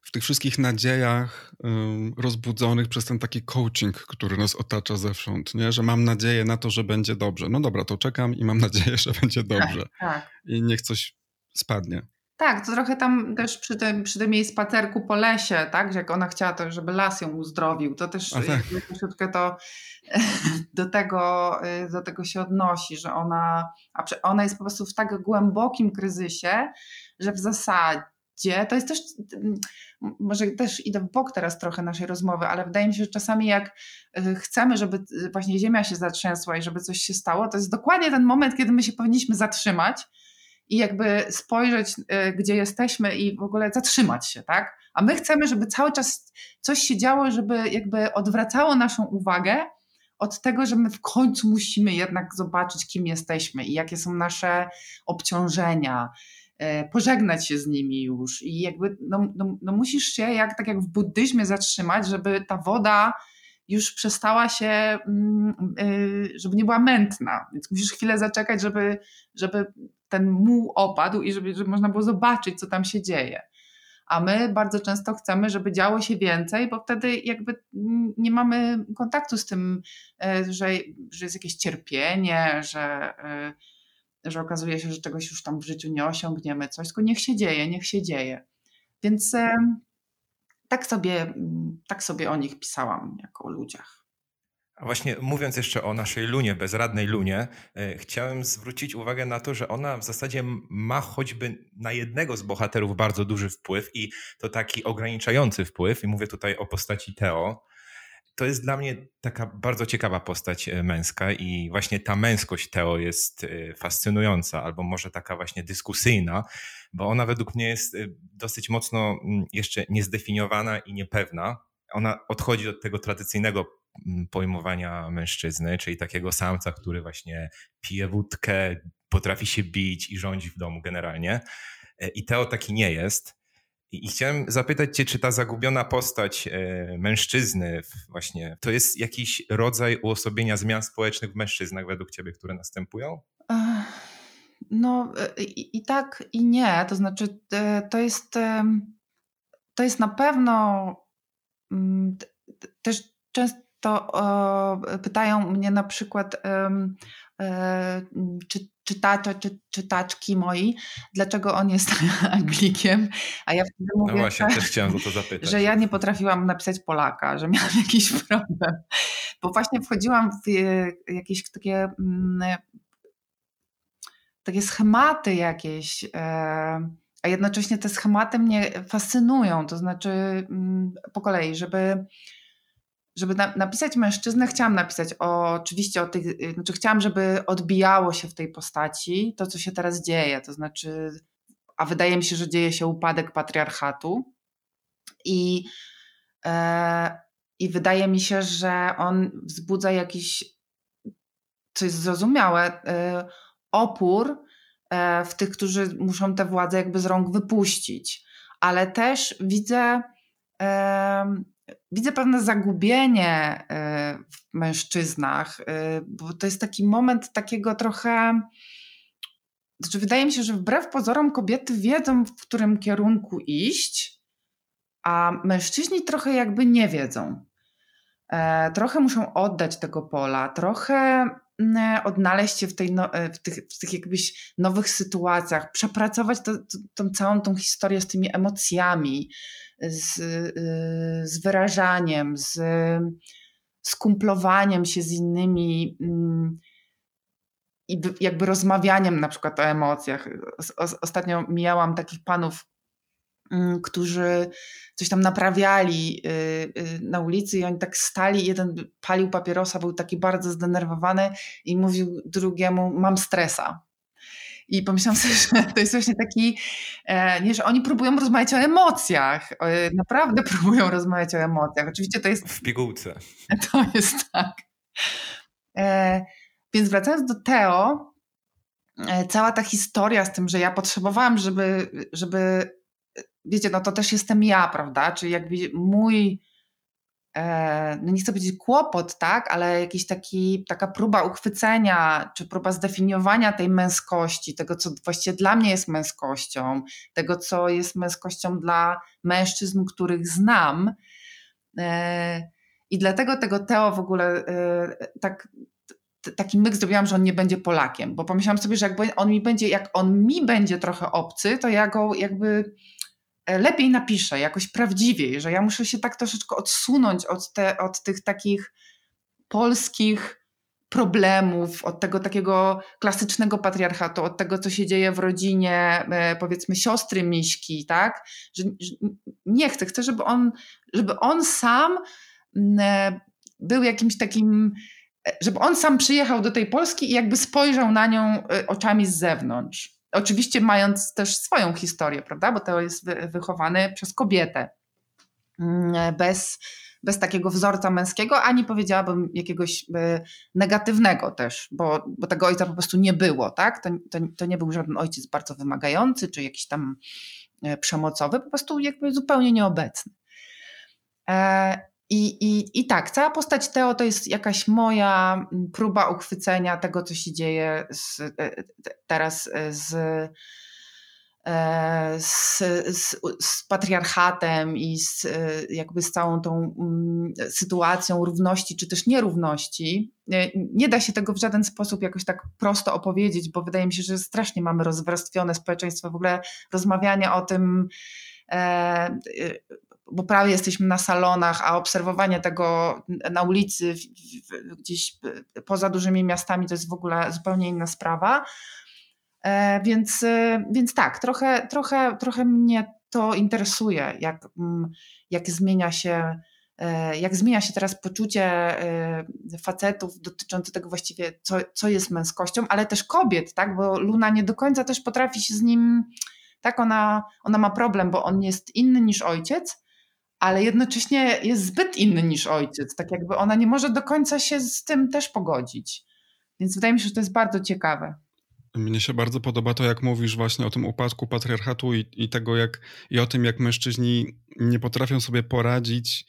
w tych wszystkich nadziejach um, rozbudzonych przez ten taki coaching, który nas otacza zewsząd, nie? że mam nadzieję na to, że będzie dobrze. No dobra, to czekam i mam nadzieję, że będzie dobrze. Tak, tak. I niech coś spadnie. Tak, to trochę tam też przy tym, przy tym jej spacerku po lesie, tak, że jak ona chciała to, żeby las ją uzdrowił, to też tak. troszeczkę to do tego, y, do tego się odnosi, że ona, a ona jest po prostu w tak głębokim kryzysie, że w zasadzie to jest też, może też idę w bok teraz trochę naszej rozmowy, ale wydaje mi się, że czasami jak y, chcemy, żeby y, właśnie ziemia się zatrzęsła i żeby coś się stało, to jest dokładnie ten moment, kiedy my się powinniśmy zatrzymać, i jakby spojrzeć, e, gdzie jesteśmy i w ogóle zatrzymać się, tak? A my chcemy, żeby cały czas coś się działo, żeby jakby odwracało naszą uwagę od tego, że my w końcu musimy jednak zobaczyć, kim jesteśmy i jakie są nasze obciążenia, pożegnać się z nimi już i jakby no, no, no musisz się, jak, tak jak w buddyzmie zatrzymać, żeby ta woda już przestała się, mm, y, żeby nie była mętna, więc musisz chwilę zaczekać, żeby, żeby ten muł opadł i żeby, żeby można było zobaczyć, co tam się dzieje. A my bardzo często chcemy, żeby działo się więcej, bo wtedy jakby nie mamy kontaktu z tym, e, że, że jest jakieś cierpienie, że, e, że okazuje się, że czegoś już tam w życiu nie osiągniemy, coś, tylko niech się dzieje, niech się dzieje. Więc tak sobie, tak sobie o nich pisałam, jako o ludziach. A właśnie mówiąc jeszcze o naszej Lunie, bezradnej Lunie, e, chciałem zwrócić uwagę na to, że ona w zasadzie ma choćby na jednego z bohaterów bardzo duży wpływ i to taki ograniczający wpływ. I mówię tutaj o postaci Teo. To jest dla mnie taka bardzo ciekawa postać e, męska i właśnie ta męskość Teo jest e, fascynująca, albo może taka właśnie dyskusyjna, bo ona według mnie jest dosyć mocno mm, jeszcze niezdefiniowana i niepewna. Ona odchodzi od tego tradycyjnego pojmowania mężczyzny, czyli takiego samca, który właśnie pije wódkę, potrafi się bić i rządzi w domu generalnie. E, I Teo taki nie jest. I chciałem zapytać Cię, czy ta zagubiona postać e, mężczyzny, właśnie, to jest jakiś rodzaj uosobienia zmian społecznych w mężczyznach według Ciebie, które następują? No i, i tak, i nie. To znaczy, e, to jest, to jest na pewno mm, też często to e, pytają mnie na przykład e, czy, czytacze czy czytaczki moi, dlaczego on jest Anglikiem, a ja wtedy mówię, no właśnie, też chciałam o to zapytać. że ja nie potrafiłam napisać Polaka, że miałam jakiś problem, bo właśnie wchodziłam w e, jakieś takie mm, takie schematy jakieś, a jednocześnie te schematy mnie fascynują, to znaczy mm, po kolei, żeby żeby na, napisać mężczyznę, chciałam napisać o, oczywiście o tych, y, znaczy chciałam, żeby odbijało się w tej postaci to, co się teraz dzieje, to znaczy, a wydaje mi się, że dzieje się upadek patriarchatu i, e, i wydaje mi się, że on wzbudza jakiś, co jest zrozumiałe, e, opór e, w tych, którzy muszą tę władzę jakby z rąk wypuścić, ale też widzę widzę pewne zagubienie y, w mężczyznach, y, bo to jest taki moment takiego trochę. Znaczy, wydaje mi się, że wbrew pozorom kobiety wiedzą, w którym kierunku iść, a mężczyźni trochę jakby nie wiedzą. E, trochę muszą oddać tego pola, trochę mm, odnaleźć się w, tej no, w, tych, w tych jakbyś nowych sytuacjach, przepracować to, to, tą całą tą historię z tymi emocjami, z, z wyrażaniem, z skumplowaniem się z innymi mm, i jakby rozmawianiem na przykład o emocjach. Ostatnio mijałam takich panów, którzy coś tam naprawiali y, y, na ulicy i oni tak stali, jeden palił papierosa, był taki bardzo zdenerwowany i mówił drugiemu, mam stresa. I pomyślałam sobie, że to jest właśnie taki, e, nie, że oni próbują rozmawiać o emocjach. Naprawdę próbują rozmawiać o emocjach. Oczywiście to jest. W pigułce. To jest tak. E, więc wracając do Teo, e, cała ta historia z tym, że ja potrzebowałam, żeby, żeby wiecie, no to też jestem ja, prawda? Czyli jakby mój E, no nie chcę powiedzieć kłopot, tak, ale jakiś taki, taka próba uchwycenia, czy próba zdefiniowania tej męskości, tego, co właściwie dla mnie jest męskością, tego, co jest męskością dla mężczyzn, których znam. E, I dlatego tego Teo w ogóle e, tak, taki myk zrobiłam, że on nie będzie Polakiem, bo pomyślałam sobie, że jak on mi będzie, jak on mi będzie trochę obcy, to ja go jakby lepiej napiszę, jakoś prawdziwiej, że ja muszę się tak troszeczkę odsunąć od, te, od tych takich polskich problemów, od tego takiego klasycznego patriarchatu, od tego, co się dzieje w rodzinie, e, powiedzmy, siostry Miśki, tak? Że, że nie chcę, chcę, żeby on, żeby on sam e, był jakimś takim, żeby on sam przyjechał do tej Polski i jakby spojrzał na nią oczami z zewnątrz. Oczywiście mając też swoją historię, prawda? Bo to jest wychowany przez kobietę. Mm, bez, bez takiego wzorca męskiego, ani powiedziałabym jakiegoś e, negatywnego też, bo, bo tego ojca po prostu nie było, tak? To, to, to nie był żaden ojciec bardzo wymagający, czy jakiś tam e, przemocowy, po prostu jakby zupełnie nieobecny. E, i, i, I tak, cała postać Teo to jest jakaś moja mm, próba uchwycenia tego, co się dzieje z, e, teraz e, z, e, z, z, z, patriarchatem i z, jakby z całą tą mm, sytuacją równości czy też nierówności. Nie da się tego w żaden sposób jakoś tak prosto opowiedzieć, bo wydaje mi się, że strasznie mamy rozwarstwione społeczeństwo. W ogóle rozmawianie o tym bo prawie jesteśmy na salonach, a obserwowanie tego na ulicy, gdzieś poza dużymi miastami, to jest w ogóle zupełnie inna sprawa. E, więc, e, więc tak, trochę, trochę, trochę mnie to interesuje, jak, mm, jak zmienia się e, jak zmienia się teraz poczucie facetów dotyczące tego właściwie, co, co jest męskością, ale też kobiet, tak? bo Luna nie do końca też potrafi się z nim, tak, ona, ona ma problem, bo on jest inny niż ojciec, ale jednocześnie jest zbyt inny niż ojciec. Tak jakby ona nie może do końca się z tym też pogodzić. Więc wydaje mi się, że to jest bardzo ciekawe. Mnie się bardzo podoba to, jak mówisz właśnie o tym upadku patriarchatu i, i tego, jak i o tym, jak mężczyźni nie potrafią sobie poradzić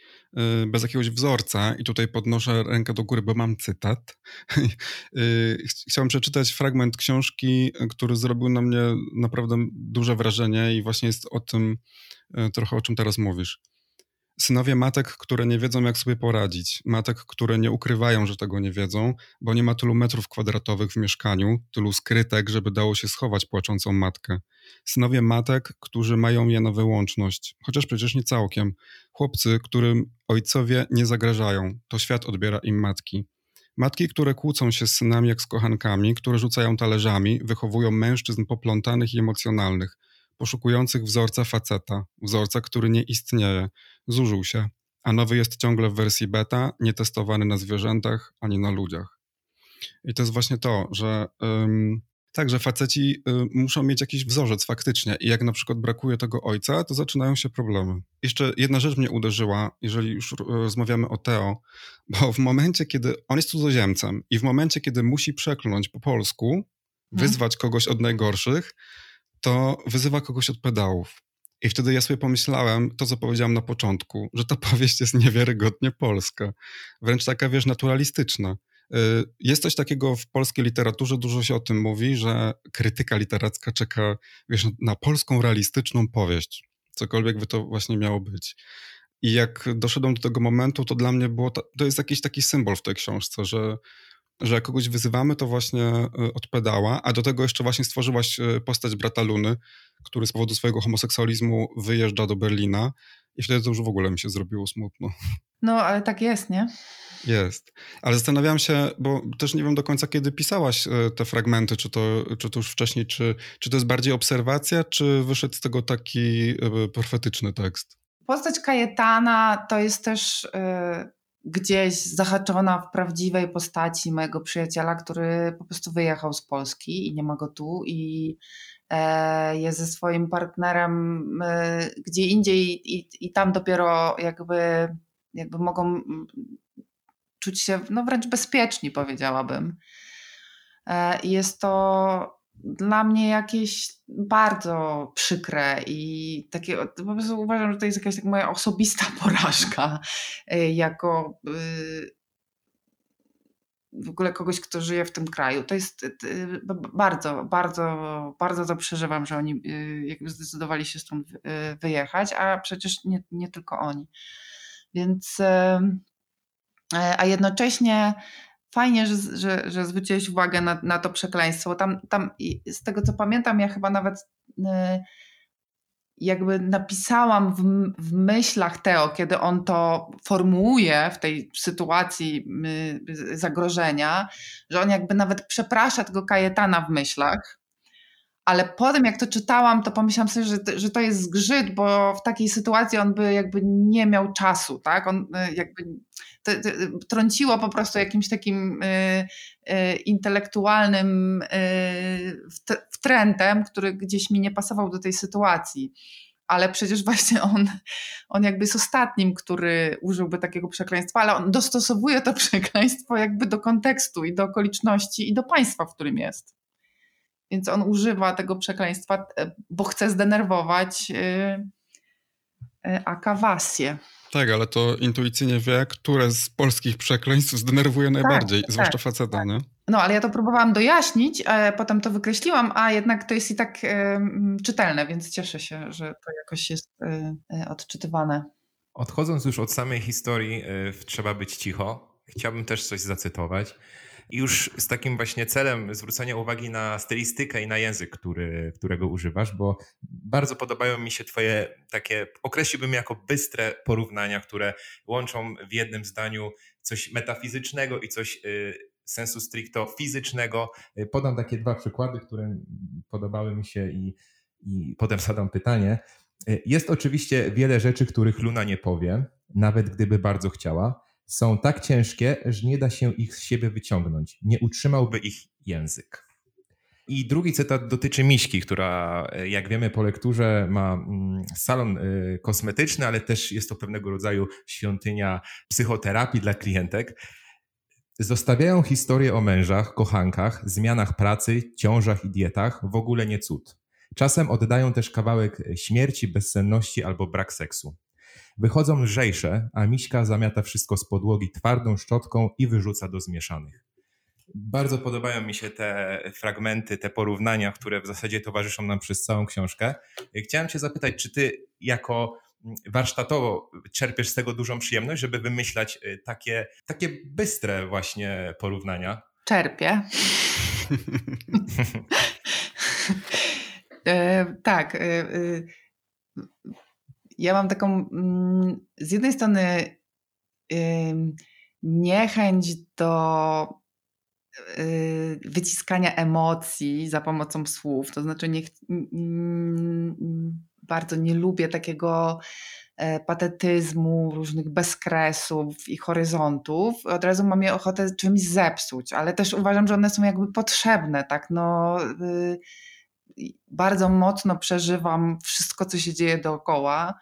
y, bez jakiegoś wzorca. I tutaj podnoszę rękę do góry, bo mam cytat. y, chciałem przeczytać fragment książki, który zrobił na mnie naprawdę duże wrażenie i właśnie jest o tym y, trochę, o czym teraz mówisz. Synowie matek, które nie wiedzą, jak sobie poradzić, matek, które nie ukrywają, że tego nie wiedzą, bo nie ma tylu metrów kwadratowych w mieszkaniu, tylu skrytek, żeby dało się schować płaczącą matkę. Synowie matek, którzy mają je na wyłączność, chociaż przecież nie całkiem. Chłopcy, którym ojcowie nie zagrażają, to świat odbiera im matki. Matki, które kłócą się z synami jak z kochankami, które rzucają talerzami, wychowują mężczyzn poplątanych i emocjonalnych, poszukujących wzorca faceta, wzorca, który nie istnieje, zużył się, a nowy jest ciągle w wersji beta, nietestowany na zwierzętach ani na ludziach. I to jest właśnie to, że ym, tak, że faceci y, muszą mieć jakiś wzorzec faktycznie i jak na przykład brakuje tego ojca, to zaczynają się problemy. Jeszcze jedna rzecz mnie uderzyła, jeżeli już rozmawiamy o Teo, bo w momencie, kiedy on jest cudzoziemcem i w momencie, kiedy musi przekląć po polsku, mhm. wyzwać kogoś od najgorszych, to wyzywa kogoś od pedałów. I wtedy ja sobie pomyślałem, to co powiedziałem na początku, że ta powieść jest niewiarygodnie polska, wręcz taka, wiesz, naturalistyczna. Y, jest coś takiego w polskiej literaturze, dużo się o tym mówi, że krytyka literacka czeka, wiesz, na polską realistyczną powieść, cokolwiek by to właśnie miało być. I jak doszedłem do tego momentu, to dla mnie było, to, to jest jakiś taki symbol w tej książce, że, że jak kogoś wyzywamy, to właśnie y, odpedała, a do tego jeszcze właśnie stworzyłaś y, postać brata Luny, który z powodu swojego homoseksualizmu wyjeżdża do Berlina i wtedy to już w ogóle mi się zrobiło smutno. No, ale tak jest, nie? Jest. Ale zastanawiam się, bo też nie wiem do końca, kiedy pisałaś e, te fragmenty, czy to, czy to już wcześniej, czy, czy to jest bardziej obserwacja, czy wyszedł z tego taki e, profetyczny tekst? Postać Kajetana to jest też gdzieś zahaczona w prawdziwej postaci mojego przyjaciela, który po prostu wyjechał z Polski i nie ma go tu i y, jest ze swoim partnerem y, gdzie indziej i, i tam dopiero jakby, jakby mogą czuć się no, wręcz bezpieczni, powiedziałabym. E, I jest to dla mnie jakieś bardzo przykre i takie, po prostu uważam, że to jest jakaś tak moja osobista porażka e, jako y, w ogóle kogoś, kto żyje w tym kraju. To jest bardzo, bardzo, bardzo to przeżywam, że oni jakby zdecydowali się stąd wyjechać, a przecież nie, nie tylko oni. Więc E, a jednocześnie fajnie, że, że, że zwróciłeś uwagę na, na to przekleństwo. Tam, tam z tego co pamiętam, ja chyba nawet e, jakby napisałam w, w myślach Teo, kiedy on to formułuje w tej sytuacji zagrożenia, że on jakby nawet przeprasza tego Kajetana w myślach ale potem jak to czytałam, to pomyślałam sobie, że, że to jest zgrzyt, bo w takiej sytuacji on by jakby nie miał czasu, tak? On y, jakby trąciło po prostu jakimś takim y, y, intelektualnym y, który gdzieś mi nie pasował do tej sytuacji. Ale przecież właśnie on, on jakby jest ostatnim, który użyłby takiego przekleństwa, ale on dostosowuje to przekleństwo jakby do kontekstu i do okoliczności i do państwa, w którym jest. Więc on używa tego przekleństwa, e, bo chce zdenerwować yy, Akawasję. Tak, ale to intuicyjnie wie, które z polskich przekleństw zdenerwuje tak, najbardziej, tak, zwłaszcza faceta, tak. nie? No, ale ja to próbowałam dojaśnić, a potem to wykreśliłam, a jednak to jest i tak czytelne, więc cieszę się, że to jakoś jest y, odczytywane. Odchodząc już od samej historii, y, trzeba być cicho. Chciałbym też coś zacytować. Już z takim właśnie celem zwrócenia uwagi na stylistykę i na język, który, którego używasz, bo bardzo podobają mi się Twoje takie, określiłbym jako bystre porównania, które łączą w jednym zdaniu coś metafizycznego i coś y, sensu stricto fizycznego. Y, podam takie dwa przykłady, które podobały mi się i, i potem zadam pytanie. Y, jest oczywiście wiele rzeczy, których Luna nie powie, nawet gdyby bardzo chciała są tak ciężkie, że nie da się ich z siebie wyciągnąć. Nie utrzymałby ich język. I drugi cytat dotyczy Miśki, która, jak wiemy po lekturze, ma mm, salon y, kosmetyczny, ale też jest to pewnego rodzaju świątynia psychoterapii dla klientek. Zostawiają historię o mężach, kochankach, zmianach pracy, ciążach i dietach, w ogóle nie cud. Czasem oddają też kawałek śmierci, bezsenności albo brak seksu. Wychodzą lżejsze, a Miśka zamiata wszystko z podłogi twardą szczotką i wyrzuca do zmieszanych. Bardzo podobają mi się te fragmenty, te porównania, które w zasadzie towarzyszą nam przez całą książkę. Chciałem Cię zapytać, czy Ty jako warsztatowo czerpiesz z tego dużą przyjemność, żeby wymyślać y, takie, takie bystre właśnie porównania? Czerpię. e, tak. E, e, ja mam taką mm, z jednej strony niechęć do y, wyciskania emocji za pomocą słów, to znaczy nie, bardzo nie lubię takiego e, patetyzmu, różnych bezkresów i horyzontów. Od razu mam je ochotę czymś zepsuć, ale też uważam, że one są jakby potrzebne, tak, no y, bardzo mocno przeżywam wszystko, co się dzieje dookoła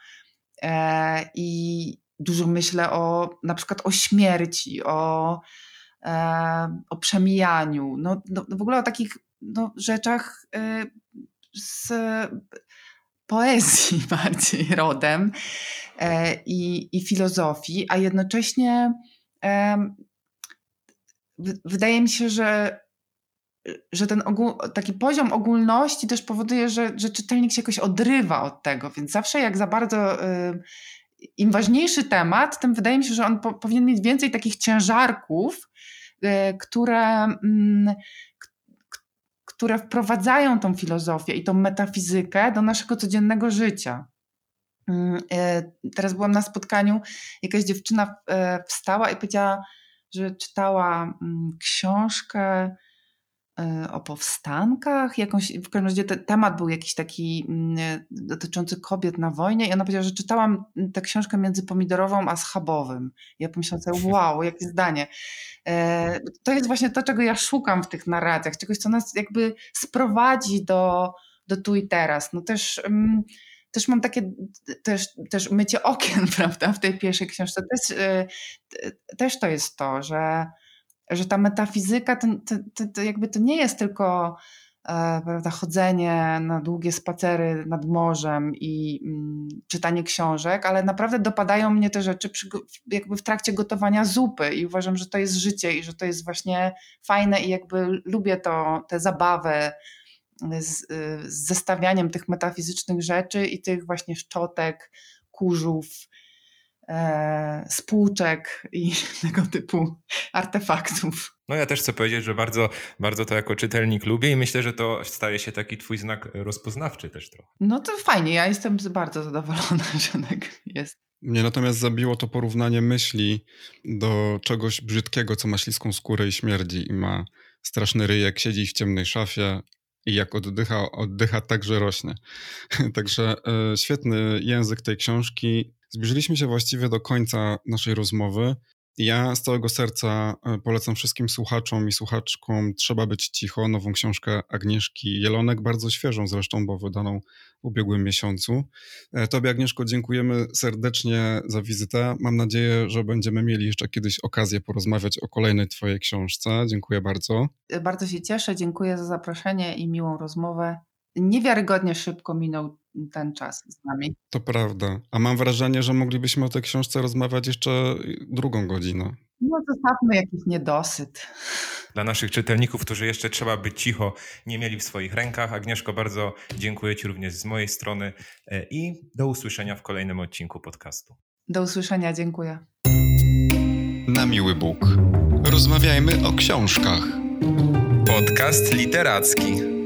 e, i dużo myślę o na przykład o śmierci, o, e, o przemijaniu, no, no, w ogóle o takich no, rzeczach e, z poezji bardziej rodem i, i filozofii, a jednocześnie wydaje mi się, że że ten ogół, taki poziom ogólności też powoduje, że, że czytelnik się jakoś odrywa od tego, więc zawsze jak za bardzo y, im ważniejszy temat, tym wydaje mi się, że on po, powinien mieć więcej takich ciężarków, y, które, mm, które wprowadzają tą filozofię i tą metafizykę do naszego codziennego życia. Mm, y, teraz byłam na spotkaniu, jakaś dziewczyna y, wstała i powiedziała, że czytała mm, książkę o powstankach, jakąś, w każdym razie te, temat był jakiś taki mm, e, dotyczący kobiet na wojnie i ona powiedziała, że czytałam tę książkę między pomidorową a schabowym. Ja pomyślałam sobie, wow, jakie zdanie. E, to jest właśnie to, czego ja szukam w tych narracjach, czegoś, co nas jakby sprowadzi do, do tu i teraz. No też... Mm, też mam takie, też, też mycie okien, prawda, w tej pierwszej książce. Też, też to jest to, że że ta metafizyka to, to, to jakby to nie jest tylko e, prawda, chodzenie na długie spacery nad morzem i mm, czytanie książek, ale naprawdę dopadają mnie te rzeczy przy, jakby w trakcie gotowania zupy i uważam, że to jest życie i że to jest właśnie fajne i jakby lubię to, tę zabawę z, z zestawianiem tych metafizycznych rzeczy i tych właśnie szczotek, kurzów, e, spółczek i tego typu artefaktów. No ja też chcę powiedzieć, że bardzo, bardzo to jako czytelnik lubię i myślę, że to staje się taki twój znak rozpoznawczy też trochę. No to fajnie, ja jestem bardzo zadowolona, że tak jest. Mnie natomiast zabiło to porównanie myśli do czegoś brzydkiego, co ma śliską skórę i śmierdzi i ma straszny ryjek, siedzi w ciemnej szafie i jak oddycha, oddycha także rośnie. Także e, świetny język tej książki. Zbliżyliśmy się właściwie do końca naszej rozmowy. Ja z całego serca e, polecam wszystkim słuchaczom i słuchaczkom Trzeba być cicho, nową książkę Agnieszki Jelonek, bardzo świeżą zresztą, bo wydaną w ubiegłym miesiącu. E, tobie Agnieszko dziękujemy serdecznie za wizytę. Mam nadzieję, że będziemy mieli jeszcze kiedyś okazję porozmawiać o kolejnej twojej książce. Dziękuję bardzo. Bardzo się cieszę, dziękuję za zaproszenie i miłą rozmowę. Niewiarygodnie szybko minął ten czas z nami. To prawda. A mam wrażenie, że moglibyśmy o tej książce rozmawiać jeszcze drugą godzinę. No zostawmy jakiś niedosyt. Dla naszych czytelników, którzy jeszcze trzeba być cicho, nie mieli w swoich rękach. Agnieszko, bardzo dziękuję Ci również z mojej strony e, i do usłyszenia w kolejnym odcinku podcastu. Do usłyszenia, dziękuję. Na miły Bóg. Rozmawiajmy o książkach. Podcast literacki.